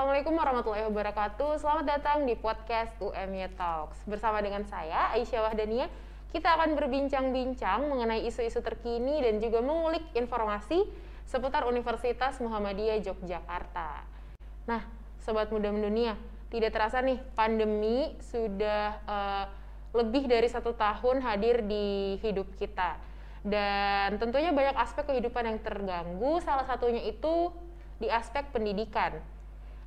Assalamualaikum warahmatullahi wabarakatuh. Selamat datang di podcast UMY Talks. Bersama dengan saya, Aisyah Wahdania, kita akan berbincang-bincang mengenai isu-isu terkini dan juga mengulik informasi seputar Universitas Muhammadiyah Yogyakarta. Nah, Sobat Muda Mendunia, tidak terasa nih, pandemi sudah uh, lebih dari satu tahun hadir di hidup kita. Dan tentunya banyak aspek kehidupan yang terganggu, salah satunya itu di aspek pendidikan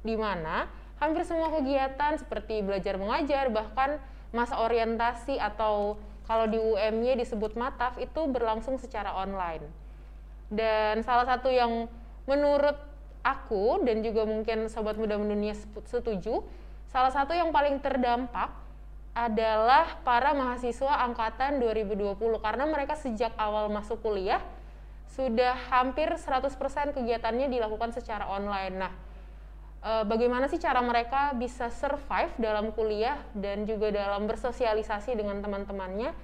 di mana hampir semua kegiatan seperti belajar mengajar bahkan masa orientasi atau kalau di UM-nya disebut mataf itu berlangsung secara online. Dan salah satu yang menurut aku dan juga mungkin sobat muda mendunia setuju, salah satu yang paling terdampak adalah para mahasiswa angkatan 2020 karena mereka sejak awal masuk kuliah sudah hampir 100% kegiatannya dilakukan secara online. Nah, uh, bagaimana sih cara mereka bisa survive dalam kuliah dan juga dalam bersosialisasi dengan teman-temannya?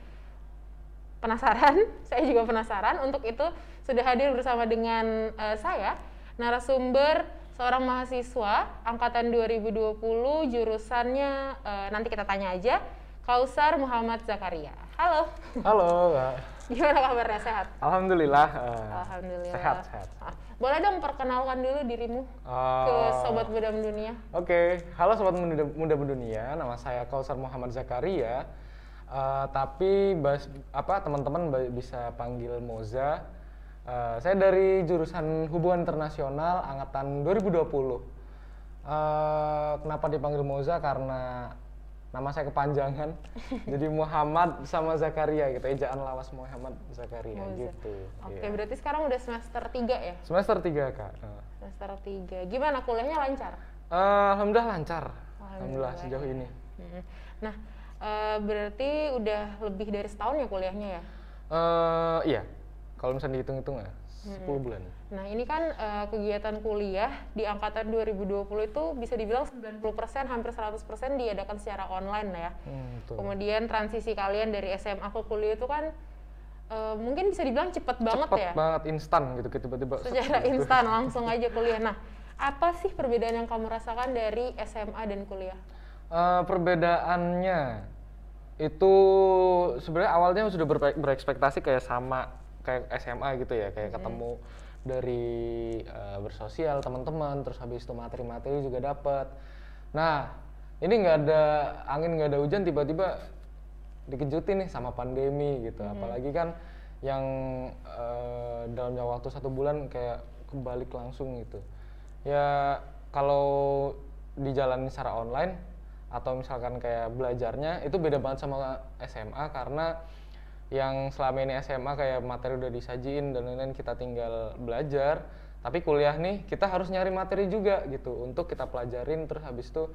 Penasaran? Saya juga penasaran. Untuk itu sudah hadir bersama dengan uh, saya narasumber seorang mahasiswa angkatan 2020 jurusannya uh, nanti kita tanya aja Kausar Muhammad Zakaria. Halo. Halo gimana kabarnya sehat Alhamdulillah uh, Alhamdulillah sehat sehat ah, boleh dong perkenalkan dulu dirimu uh, ke Sobat Muda Mendunia. Oke, okay. halo Sobat Muda, Muda Mendunia, nama saya Kausar Muhammad Zakaria. Uh, tapi bas, apa teman-teman bisa panggil Moza. Uh, saya dari jurusan Hubungan Internasional angkatan 2020. Uh, kenapa dipanggil Moza? Karena nama saya kepanjangan. Jadi Muhammad sama Zakaria gitu. Ejaan lawas Muhammad Zakaria gitu. Oke okay, ya. berarti sekarang udah semester 3 ya? Semester 3 kak. Semester 3 gimana kuliahnya lancar? Uh, alhamdulillah lancar. Alhamdulillah, alhamdulillah sejauh ini. Nah uh, berarti udah lebih dari setahun ya kuliahnya ya? Uh, iya. Kalau misalnya dihitung-hitung ya 10 hmm. bulan. Nah, ini kan uh, kegiatan kuliah di angkatan 2020 itu bisa dibilang 90% hampir 100% diadakan secara online ya. Hmm, Kemudian transisi kalian dari SMA ke kuliah itu kan uh, mungkin bisa dibilang cepet banget cepet ya. Cepet banget, instan gitu tiba-tiba. Secara gitu. instan langsung aja kuliah. Nah, apa sih perbedaan yang kamu rasakan dari SMA dan kuliah? Uh, perbedaannya itu sebenarnya awalnya sudah berekspektasi kayak sama kayak SMA gitu ya kayak hmm. ketemu dari uh, bersosial teman-teman terus habis itu materi-materi juga dapat nah ini nggak ada angin nggak ada hujan tiba-tiba dikejutin nih sama pandemi gitu hmm. apalagi kan yang uh, dalam waktu satu bulan kayak kebalik langsung gitu ya kalau dijalani secara online atau misalkan kayak belajarnya itu beda banget sama SMA karena yang selama ini SMA kayak materi udah disajiin dan lain-lain kita tinggal belajar. Tapi kuliah nih kita harus nyari materi juga gitu untuk kita pelajarin. Terus habis itu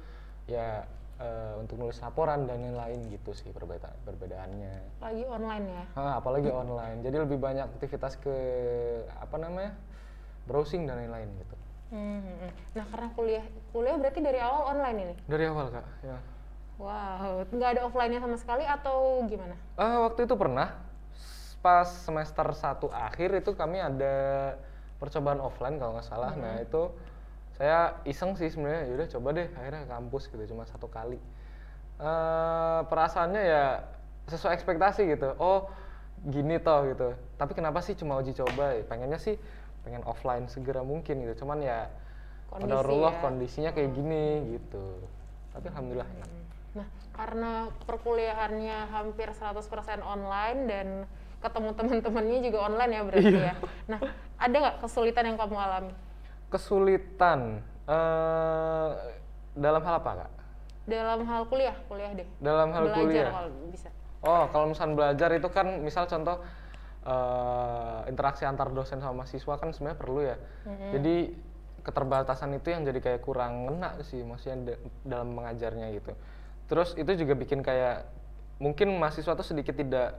ya uh, untuk nulis laporan dan lain-lain gitu sih perbeda perbedaannya. Lagi online ya? Ha, apalagi online. Jadi lebih banyak aktivitas ke apa namanya browsing dan lain-lain gitu. Hmm, hmm, hmm. nah karena kuliah kuliah berarti dari awal online ini? Dari awal kak ya Wow, nggak ada offline-nya sama sekali atau gimana? Uh, waktu itu pernah, pas semester 1 akhir itu kami ada percobaan offline kalau nggak salah. Hmm. Nah itu saya iseng sih sebenarnya, yaudah coba deh akhirnya ke kampus gitu cuma satu kali. Uh, perasaannya ya sesuai ekspektasi gitu. Oh gini toh gitu. Tapi kenapa sih cuma uji coba? Ya, pengennya sih pengen offline segera mungkin gitu. Cuman ya Kondisi ya. kondisinya kayak gini gitu. Tapi alhamdulillah enak. Hmm. Karena perkuliahannya hampir 100% online dan ketemu teman-temannya juga online ya berarti iya. ya. Nah, ada nggak kesulitan yang kamu alami? Kesulitan uh, dalam hal apa kak? Dalam hal kuliah, kuliah deh. Dalam hal belajar kuliah. kalau bisa. Oh, kalau misalnya belajar itu kan, misal contoh uh, interaksi antar dosen sama mahasiswa kan sebenarnya perlu ya. Mm-hmm. Jadi keterbatasan itu yang jadi kayak kurang ngena sih, maksudnya dalam mengajarnya gitu terus itu juga bikin kayak mungkin mahasiswa tuh sedikit tidak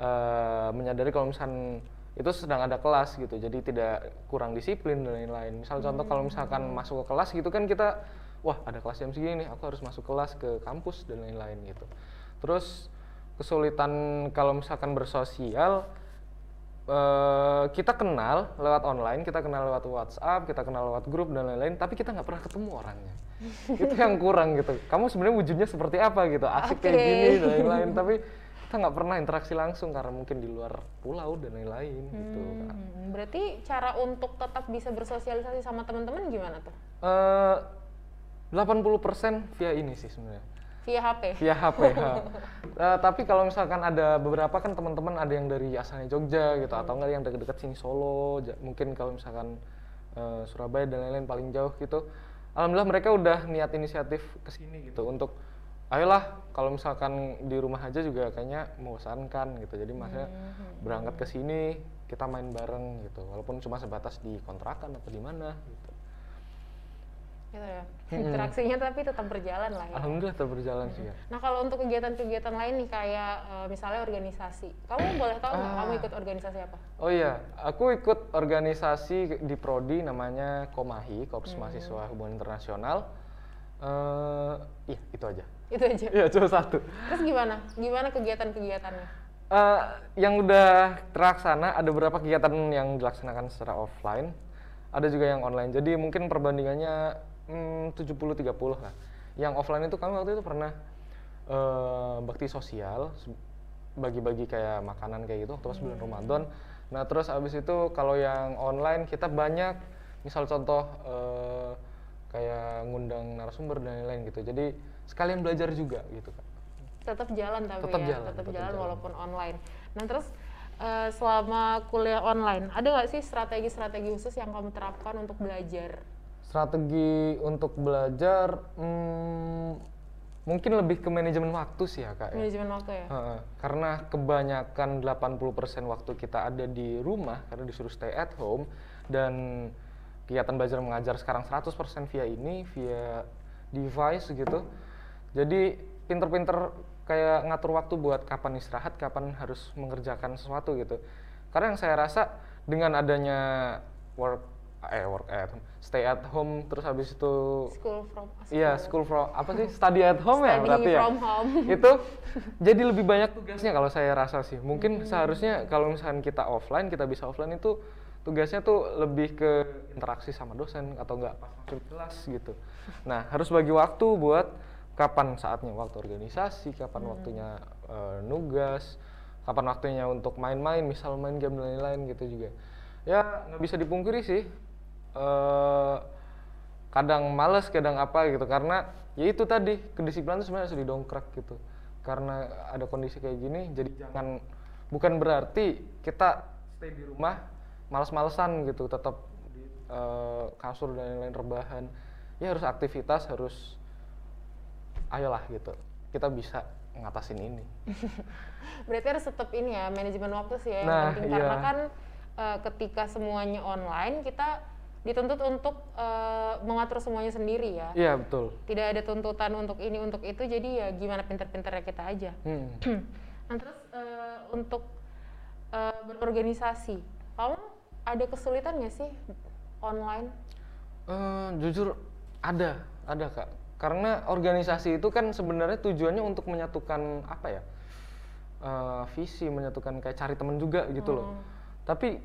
uh, menyadari kalau misalkan itu sedang ada kelas gitu jadi tidak kurang disiplin dan lain-lain misal contoh kalau misalkan hmm. masuk ke kelas gitu kan kita wah ada kelas jam segini nih aku harus masuk kelas ke kampus dan lain-lain gitu terus kesulitan kalau misalkan bersosial eh, kita kenal lewat online, kita kenal lewat WhatsApp, kita kenal lewat grup dan lain-lain, tapi kita nggak pernah ketemu orangnya. Itu yang kurang gitu. Kamu sebenarnya wujudnya seperti apa gitu, asik kayak Oke. gini dan lain-lain, tapi kita nggak pernah interaksi langsung karena mungkin di luar pulau dan lain-lain gitu. Hmm, berarti cara untuk tetap bisa bersosialisasi sama teman-teman gimana tuh? Eh, 80% via ini sih sebenarnya. Via HP. via HP. ha. Eh, tapi kalau misalkan ada beberapa kan teman-teman ada yang dari asalnya Jogja gitu atau enggak yang deket-deket sini Solo, mungkin kalau misalkan eh, Surabaya dan lain-lain paling jauh gitu. Alhamdulillah mereka udah niat inisiatif ke sini gitu untuk ayolah kalau misalkan di rumah aja juga kayaknya membosankan gitu. Jadi maksudnya berangkat ke sini kita main bareng gitu. Walaupun cuma sebatas di kontrakan atau di mana gitu. Gitu ya. Interaksinya tapi tetap berjalan lah ya. Alhamdulillah tetap berjalan sih ya. Nah kalau untuk kegiatan-kegiatan lain nih kayak eh, misalnya organisasi, kamu boleh tahu nggak kamu Ah. ikut organisasi apa? Oh iya, aku ikut organisasi di Prodi namanya Komahi, Korps Mahasiswa Hubungan Internasional. Eh, iya, itu aja. Itu aja. Iya, cuma satu. Terus gimana? Gimana kegiatan-kegiatannya? Eh, yang udah terlaksana, ada beberapa kegiatan yang dilaksanakan secara offline, ada juga yang online. Jadi mungkin perbandingannya hmm, 70-30 lah. Yang offline itu kami waktu itu pernah eh, bakti sosial, bagi-bagi kayak makanan kayak gitu waktu pas bulan Ramadan. Nah terus abis itu kalau yang online kita banyak, misal contoh eh, kayak ngundang narasumber dan lain-lain gitu. Jadi sekalian belajar juga gitu kan. Tetap jalan tapi Tetap ya, jalan, tetap tetap jalan jalan. walaupun online. Nah terus eh, selama kuliah online, ada nggak sih strategi-strategi khusus yang kamu terapkan untuk belajar? Strategi untuk belajar hmm, mungkin lebih ke manajemen waktu sih ya kak. ya. Manajemen waktu ya? Heeh, karena kebanyakan 80% waktu kita ada di rumah karena disuruh stay at home dan kegiatan belajar mengajar sekarang 100% via ini via device gitu. Jadi pinter-pinter kayak ngatur waktu buat kapan istirahat, kapan harus mengerjakan sesuatu gitu. Karena yang saya rasa dengan adanya work eh work at home, stay at home terus habis itu School from Iya, school from apa sih? Study at home ya berarti ya. from home. itu jadi lebih banyak tugasnya kalau saya rasa sih. Hmm. Mungkin seharusnya kalau misalkan kita offline, kita bisa offline itu tugasnya tuh lebih ke interaksi sama dosen atau enggak kelas gitu. Nah, harus bagi waktu buat kapan saatnya waktu organisasi, kapan Hmm. waktunya eh, nugas, kapan waktunya untuk main-main, misal main game dan lain-lain gitu juga. Ya, nggak bisa dipungkiri sih. Eh kadang males kadang apa gitu. Karena ya itu tadi kedisiplinan itu sebenarnya harus didongkrak gitu. Karena ada kondisi kayak gini jadi jangan bukan berarti kita stay di rumah. males-malesan gitu tetap di eh, kasur dan lain-lain rebahan. Ya harus aktivitas harus ayolah gitu. Kita bisa ngatasin ini. Berarti harus tetap ini ya manajemen waktu sih ya yang Nah, penting. Karena iya. kan eh, ketika semuanya online kita dituntut untuk eh, mengatur semuanya sendiri ya. iya betul Tidak ada tuntutan untuk ini untuk itu jadi ya gimana pinter-pinternya kita aja. Hmm. nah terus eh, untuk eh, berorganisasi, kamu ada kesulitan nggak sih online? Eh, jujur ada, ada kak. Karena organisasi itu kan sebenarnya tujuannya untuk menyatukan apa ya, eh, visi, menyatukan kayak cari temen juga gitu loh. Hmm. Tapi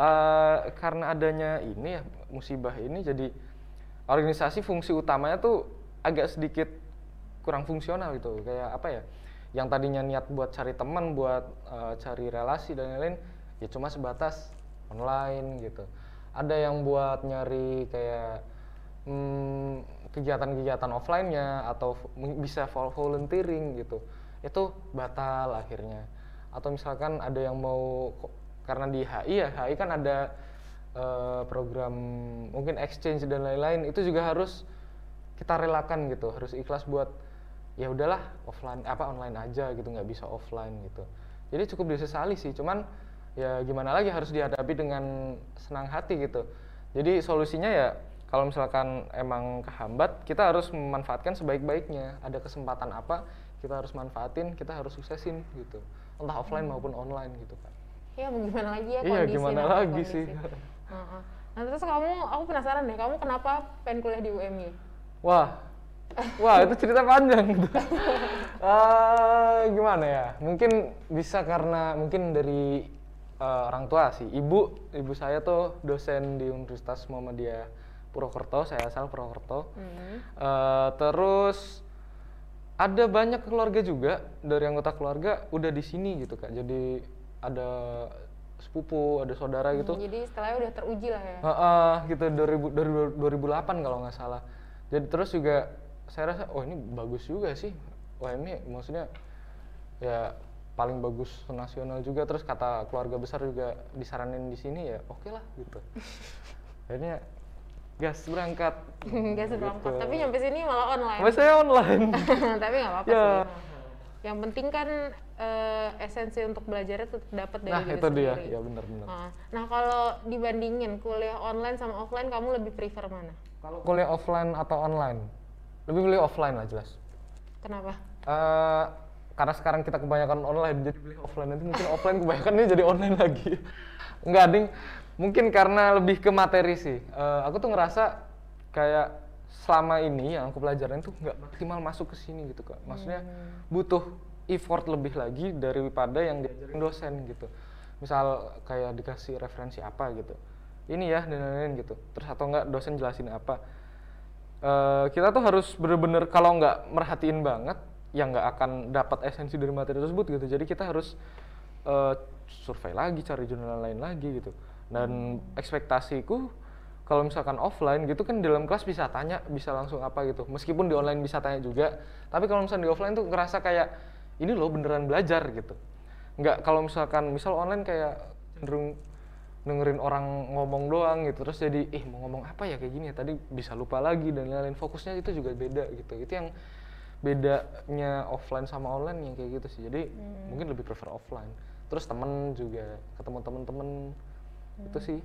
eh, karena adanya ini ya musibah ini, jadi organisasi fungsi utamanya tuh agak sedikit kurang fungsional gitu. Kayak apa ya? Yang tadinya niat buat cari teman, buat eh, cari relasi dan lain-lain, ya cuma sebatas online gitu. Ada yang buat nyari kayak hmm, kegiatan-kegiatan offline-nya atau bisa vol- volunteering gitu. Itu batal akhirnya. Atau misalkan ada yang mau karena di HI ya, HI kan ada eh, program mungkin exchange dan lain-lain, itu juga harus kita relakan gitu, harus ikhlas buat ya udahlah offline apa online aja gitu, nggak bisa offline gitu. Jadi cukup disesali sih, cuman ya gimana lagi harus dihadapi dengan senang hati gitu. Jadi solusinya ya kalau misalkan emang kehambat, kita harus memanfaatkan sebaik-baiknya. Ada kesempatan apa, kita harus manfaatin, kita harus suksesin gitu. Entah offline maupun online gitu kan. Ya mau gimana lagi ya Iya, kondisi gimana lagi kondisi. sih. Heeh. Nah terus kamu, aku penasaran deh, kamu kenapa pengen kuliah di UMY? Wah, wah itu cerita panjang. Eh, gimana ya? Mungkin bisa karena mungkin dari eh, orang tua sih. Ibu, ibu saya tuh dosen di Universitas Muhammadiyah Purwokerto, saya asal Purwokerto. Hmm. Eh, terus ada banyak keluarga juga dari anggota keluarga udah di sini gitu kak. Jadi ada sepupu, ada saudara gitu. Hmm, Jadi istilahnya udah teruji lah ya. Heeh, gitu 2000 dari 2008 kalau nggak salah. Jadi terus juga saya rasa oh ini bagus juga sih. Wah ini maksudnya ya paling bagus nasional juga terus kata keluarga besar juga disaranin di sini ya oke lah gitu. Akhirnya gas berangkat. Gak seberangkat. Gitu. Tapi nyampe sini malah online. Saya online. Tapi nggak apa-apa Ya. sih. Yang penting kan eh, esensi untuk belajarnya tetap dapat dari nah diri itu dia, sendiri. ya benar-benar. Nah, Nah, kalau dibandingin kuliah online sama offline, kamu lebih prefer mana? Kalau kuliah offline atau online, lebih milih offline lah jelas. Kenapa? Eh, karena sekarang kita kebanyakan online jadi beli offline nanti mungkin offline kebanyakannya jadi online lagi nggak ding mungkin karena lebih ke materi sih Eh, aku tuh ngerasa kayak selama ini yang aku pelajarin tuh nggak maksimal masuk ke sini gitu kak. Maksudnya butuh effort lebih lagi daripada yang diajarin dosen gitu. Misal kayak dikasih referensi apa gitu. Ini ya dan lain-lain gitu. Terus atau enggak dosen jelasin apa. Eh, kita tuh harus bener-bener kalau nggak merhatiin banget ya nggak akan dapat esensi dari materi tersebut gitu. Jadi kita harus eh, survei lagi cari jurnal lain lagi gitu. Dan ekspektasiku kalau misalkan offline gitu kan di dalam kelas bisa tanya bisa langsung apa gitu. Meskipun di online bisa tanya juga tapi kalau misalkan di offline tuh ngerasa kayak ini loh beneran belajar gitu. Nggak kalau misalkan misal online kayak cenderung dengerin orang ngomong doang gitu terus jadi eh mau ngomong apa ya kayak gini ya tadi bisa lupa lagi dan lain-lain. Fokusnya itu juga beda gitu. Itu yang bedanya offline sama online yang kayak gitu sih. Jadi mungkin lebih prefer offline. Terus temen juga ketemu temen-temen. Itu sih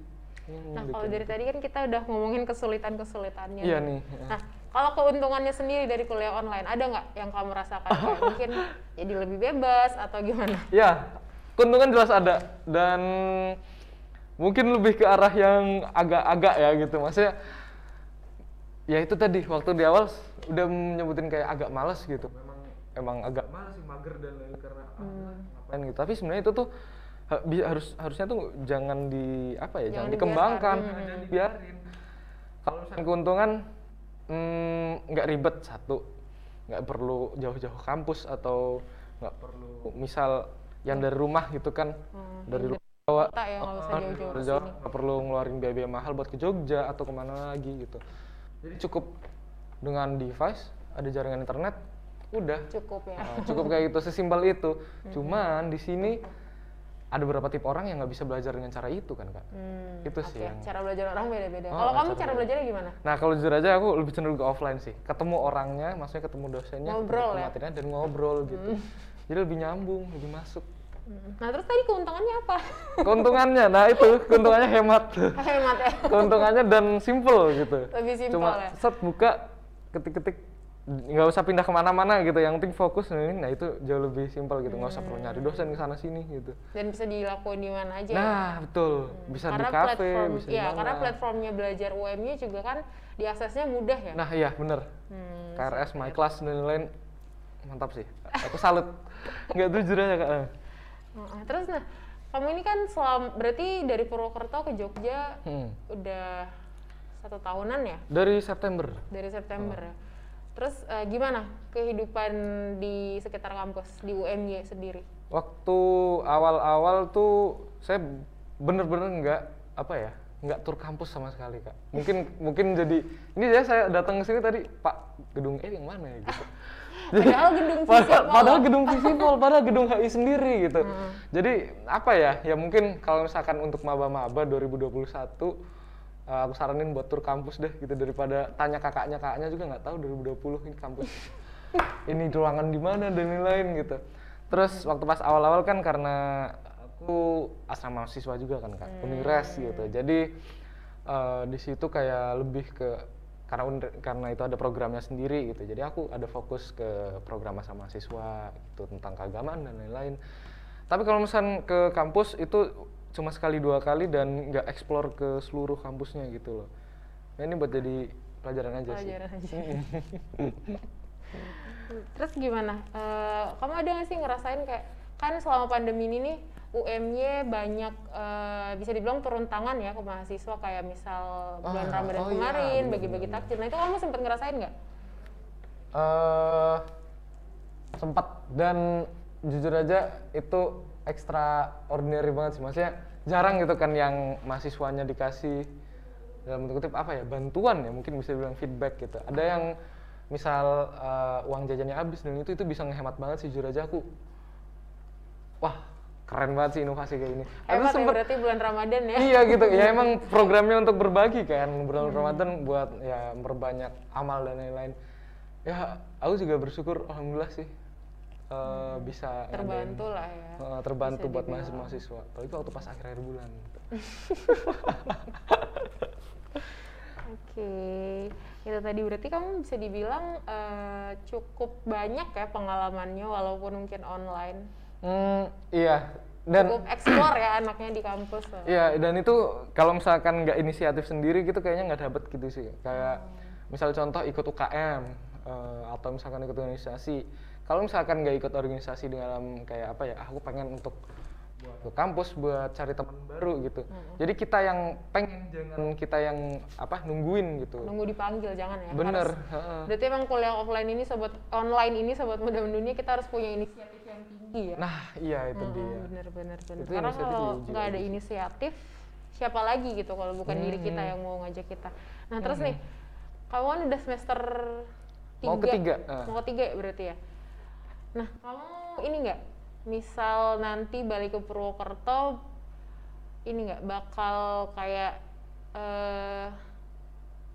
yang Nah, kalau dari tadi kan kita udah ngomongin kesulitan-kesulitannya. iya nih. nih Nah, kalau keuntungannya sendiri dari kuliah online, ada nggak yang kamu rasakan? Kayak mungkin jadi lebih bebas atau gimana? Ya, keuntungan jelas ada dan mungkin lebih ke arah yang agak-agak ya gitu. Maksudnya ya itu tadi waktu di awal udah menyebutin kayak agak males gitu. Memang emang agak males sih mager dan lain karena ah, ngapain gitu. Tapi sebenarnya itu tuh ha- bi- harus harusnya tuh jangan di apa ya, jangan, Jangan dikembangkan, jangan dibiarin. Kalau misalnya keuntungan mm, nggak ribet satu, nggak perlu jauh-jauh kampus atau nggak perlu misal yang dari rumah gitu kan. Hmm, dari rumah ya, nggak perlu ngeluarin biaya-biaya mahal buat ke Jogja atau ke mana lagi gitu. Jadi cukup dengan device ada jaringan internet udah. Cukup ya. Nah, cukup kayak gitu sesimpel itu. Cuman di sini ada beberapa tipe orang yang nggak bisa belajar dengan cara itu kan kak Hmm, itu sih oke. yang Cara belajar orang beda-beda. Oh, kalau kamu cara belajarnya gimana? Nah kalau jujur aja aku lebih cenderung ke offline sih. Ketemu orangnya, maksudnya ketemu dosennya, Ngobrol ketemu ya? materinya dan ngobrol gitu. Jadi lebih nyambung, lebih masuk. Hmm. Nah, terus tadi keuntungannya apa? Keuntungannya, nah itu keuntungannya hemat. Hemat ya. keuntungannya dan simple gitu. Lebih simpel Cuma ya. set buka, ketik-ketik, nggak usah pindah ke mana-mana gitu. Yang penting fokus ini, nah itu jauh lebih simpel gitu. Nggak usah perlu nyari dosen ke sana sini gitu. Dan bisa dilakuin di mana aja. ya? Nah betul, bisa di karena kafe, platform, bisa di ya, karena platformnya belajar UMY juga kan diaksesnya mudah ya. Nah iya bener. Hmm, KRS, My Class dan lain-lain mantap sih. Aku salut. Nggak jujur aja kak. Heeh. Terus nah, kamu ini kan selam, berarti dari Purwokerto ke Jogja Hmm. udah satu tahunan ya Dari September. dari September Oh. Terus eh, gimana kehidupan di sekitar kampus di UMY sendiri? Waktu awal-awal tuh saya bener-bener nggak apa ya nggak tur kampus sama sekali kak. Mungkin mungkin jadi ini ya saya datang ke sini tadi Pak gedung E yang mana ya gitu. Padahal gedung Visipol. padahal gedung Visipol, padahal gedung HI sendiri gitu. Jadi apa ya? Ya mungkin kalau misalkan untuk maba-maba 2021 eh, aku saranin buat tur kampus deh gitu daripada tanya kakaknya kakaknya juga nggak tahu 2020 ini kampus ini ruangan di mana dan lain-lain gitu. Terus waktu pas awal-awal kan karena aku asrama mahasiswa juga kan kak, Unires gitu. Jadi eh, di situ kayak lebih ke karena karena itu ada programnya sendiri gitu. Jadi aku ada fokus ke program asrama mahasiswa itu tentang keagamaan dan lain-lain. Tapi kalau misalnya ke kampus itu cuma sekali dua kali dan nggak explore ke seluruh kampusnya gitu loh. Nah, ini buat jadi pelajaran aja sih. Pelajaran aja. Terus gimana? Eh, kamu ada nggak sih ngerasain kayak kan selama pandemi ini nih UMY banyak eh, bisa dibilang turun tangan ya ke mahasiswa kayak misal bulan Ah, Ramadan oh iya, kemarin bener, bagi-bagi takjil. Nah itu kamu sempat ngerasain nggak? eh sempat dan jujur aja itu extraordinary banget sih. Maksudnya jarang gitu kan yang mahasiswanya dikasih dalam bentuk kutip apa ya bantuan ya mungkin bisa bilang feedback gitu. Ada yang misal eh, uang jajannya habis dan itu itu bisa ngehemat banget sih jujur aja aku wah keren banget sih inovasi kayak ini ya sempet- berarti bulan Ramadan ya. iya gitu ya emang programnya untuk berbagi kan bulan Ramadan buat ya memperbanyak amal dan lain-lain. Ya aku juga bersyukur alhamdulillah sih eh, bisa ngadain- Terbantu lah ya. eh, terbantu bisa buat dibilang. mahasiswa mahasiswa apalagi waktu pas akhir akhir bulan gitu. Oke, itu tadi berarti kamu bisa dibilang eh, cukup banyak ya pengalamannya walaupun mungkin online. Hmm, iya dan cukup explore ya anaknya di kampus. loh. Iya, dan itu kalau misalkan nggak inisiatif sendiri gitu kayaknya nggak dapet gitu sih. Kayak misal contoh ikut UKM eh, atau misalkan ikut organisasi. Kalau misalkan nggak ikut organisasi di dalam kayak apa ya, aku pengen untuk ke kampus buat cari teman baru gitu. Jadi kita yang pengen jangan kita yang apa nungguin gitu. Nunggu dipanggil jangan ya. Bener. Harus-. Berarti emang kuliah offline ini sobat online ini sobat muda mendunia kita harus punya inisiatif yang tinggi ya. Nah, iya itu dia. bener bener bener. Itu Karena kalau nggak ada inisiatif siapa lagi gitu kalau bukan diri kita Hmm. yang mau ngajak kita. Nah terus nih, kamu kan udah semester tiga, Mau ketiga, mau ketiga ya berarti ya. Nah kamu ini nggak, misal nanti balik ke Purwokerto, ini nggak bakal kayak eh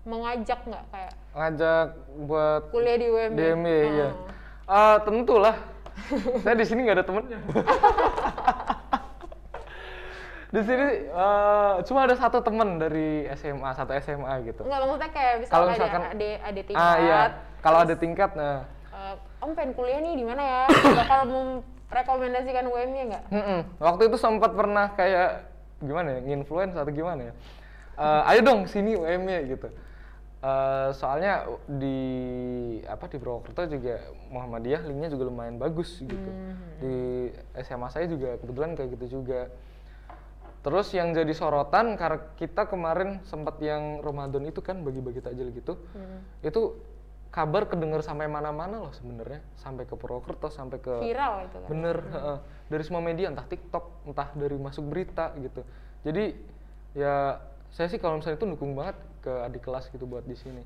mengajak nggak kayak Ngajak buat kuliah di UMY? DM ya, iya. Oh. Ah, tentulah. Saya di sini nggak ada temennya. di sini eh, cuma ada satu temen dari SMA, satu SMA gitu. Enggak maksudnya kayak Kalau misalkan- ada ada tingkat. Ah iya, kalau ada tingkat, nah, eh, om pengen kuliah nih di mana ya? Bakal merekomendasikan UM-nya nggak? mm-mm. waktu itu sempat pernah kayak gimana ya, nginfluence atau gimana ya? Eh, ayo dong sini UM-nya gitu. Eh, soalnya di apa di Purwokerto juga Muhammadiyah linknya juga lumayan bagus gitu. Di SMA saya juga kebetulan kayak gitu juga. Terus yang jadi sorotan karena kita kemarin sempat yang Ramadan itu kan bagi-bagi takjil gitu. Itu kabar kedengar sampai mana-mana loh sebenarnya, sampai ke Purwokerto, sampai ke Viral itu kan. Bener, heeh. dari semua media, entah TikTok, entah dari masuk berita gitu. Jadi ya saya sih kalau misalnya itu dukung banget ke adik kelas gitu buat di sini.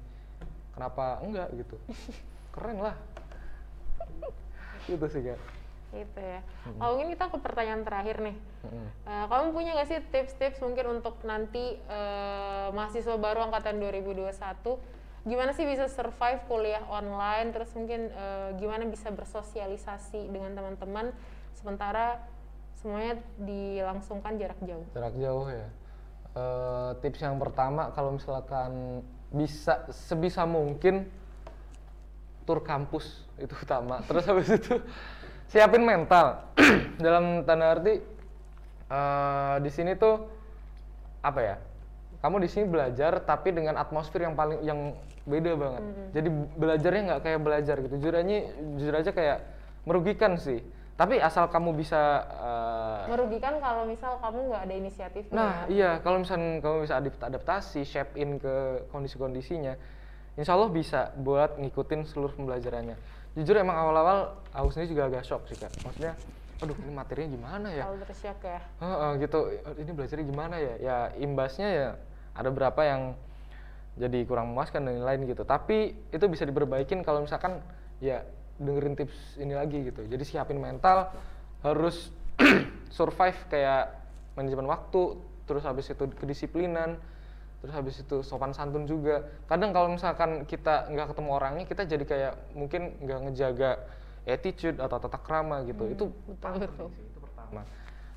Kenapa enggak gitu? Keren lah. gitu sih kak. Gitu ya. Kalau mungkin kita ke pertanyaan terakhir nih. Mm-mm. Eh, kamu punya nggak sih tips-tips mungkin untuk nanti eh, mahasiswa baru angkatan 2021 gimana sih bisa survive kuliah online terus mungkin eh, gimana bisa bersosialisasi dengan teman-teman sementara semuanya dilangsungkan jarak jauh. Jarak jauh ya. Eh, tips yang pertama kalau misalkan bisa sebisa mungkin tur kampus itu utama. Terus habis itu siapin mental. Dalam tanda arti eh, di sini tuh apa ya? Kamu di sini belajar tapi dengan atmosfer yang paling yang beda banget. Jadi belajarnya nggak kayak belajar gitu. Jujur aja, jujur aja kayak merugikan sih. Tapi asal kamu bisa eh, Merugikan kalau misal kamu nggak ada inisiatif. Nah, iya, kalau misalnya kamu bisa adap- adaptasi, shape in ke kondisi-kondisinya, insya Allah bisa buat ngikutin seluruh pembelajarannya. Jujur emang awal-awal aku sendiri juga agak shock sih kak. Maksudnya, aduh ini materinya gimana ya? Shock ya. Heeh, gitu, ini belajarnya gimana ya? Ya imbasnya ya ada berapa yang jadi kurang memuaskan dan lain-lain gitu. Tapi itu bisa diperbaikin kalau misalkan ya dengerin tips ini lagi gitu. Jadi siapin mental, harus survive kayak manajemen waktu, terus habis itu kedisiplinan, terus habis itu sopan santun juga. Kadang kalau misalkan kita nggak ketemu orangnya, kita jadi kayak mungkin nggak ngejaga attitude atau tata krama gitu. itu Betul betul. itu pertama.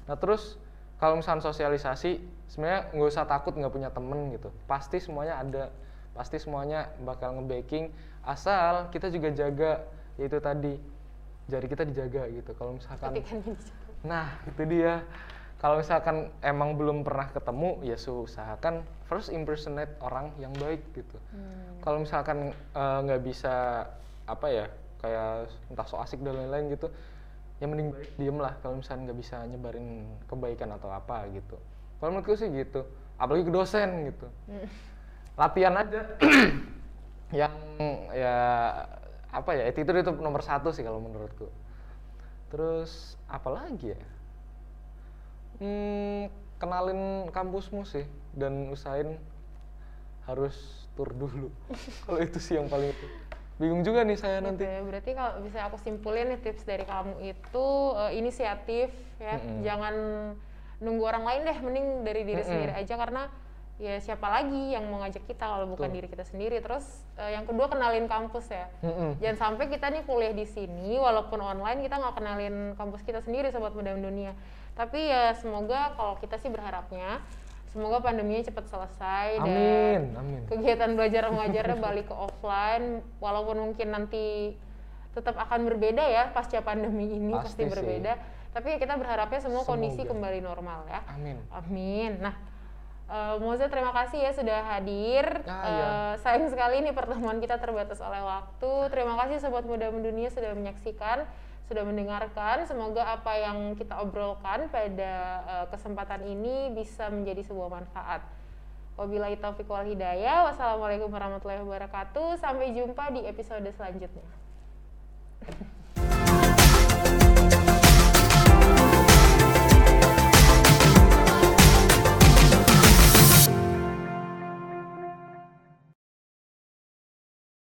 Nah terus kalau misalnya sosialisasi, sebenarnya nggak usah takut nggak punya temen gitu. Pasti semuanya ada, pasti semuanya bakal nge-backing. Asal kita juga jaga, yaitu tadi jari kita dijaga gitu. Kalau misalkan, ini nah itu dia. Kalau misalkan emang belum pernah ketemu, ya usahakan first impersonate orang yang baik gitu. Kalau misalkan eh, nggak bisa apa ya, kayak entah so asik dan lain-lain gitu, ya mending baik diem lah kalau misalnya nggak bisa nyebarin kebaikan atau apa gitu. Kalau menurutku sih gitu apalagi ke dosen gitu. Latihan aja. Yang ya apa ya attitude itu nomor satu sih kalau menurutku. Terus apa lagi ya? Hmm, kenalin kampusmu sih dan usahain harus tur dulu. Kalau itu sih yang paling bingung juga nih saya nanti berarti kalau bisa aku simpulin nih tips dari kamu itu eh, inisiatif ya, Mm-mm. jangan nunggu orang lain deh, mending dari diri Mm-mm. sendiri aja karena ya siapa lagi yang mau ngajak kita kalau bukan Betul. diri kita sendiri. Terus eh, yang kedua kenalin kampus ya. Mm-mm. Jangan sampai kita nih kuliah di sini walaupun online kita nggak kenalin kampus kita sendiri sobat muda dunia. Tapi ya semoga kalau kita sih berharapnya semoga pandeminya cepat selesai dan amin amin. kegiatan belajar mengajarnya balik ke offline. Walaupun mungkin nanti tetap akan berbeda ya pasca pandemi ini pasti, Pasti sih. berbeda. Tapi ya kita berharapnya semua kondisi Semoga. kembali normal ya. Amin. Amin. Nah eh, Moza terima kasih ya sudah hadir. Ah, iya. sayang sekali nih pertemuan kita terbatas oleh waktu. Terima kasih sobat muda mendunia sudah menyaksikan sudah mendengarkan semoga apa yang kita obrolkan pada eh, kesempatan ini bisa menjadi sebuah manfaat Wabillahi taufiq wal hidayah. Wassalamualaikum warahmatullahi wabarakatuh. Sampai jumpa di episode selanjutnya.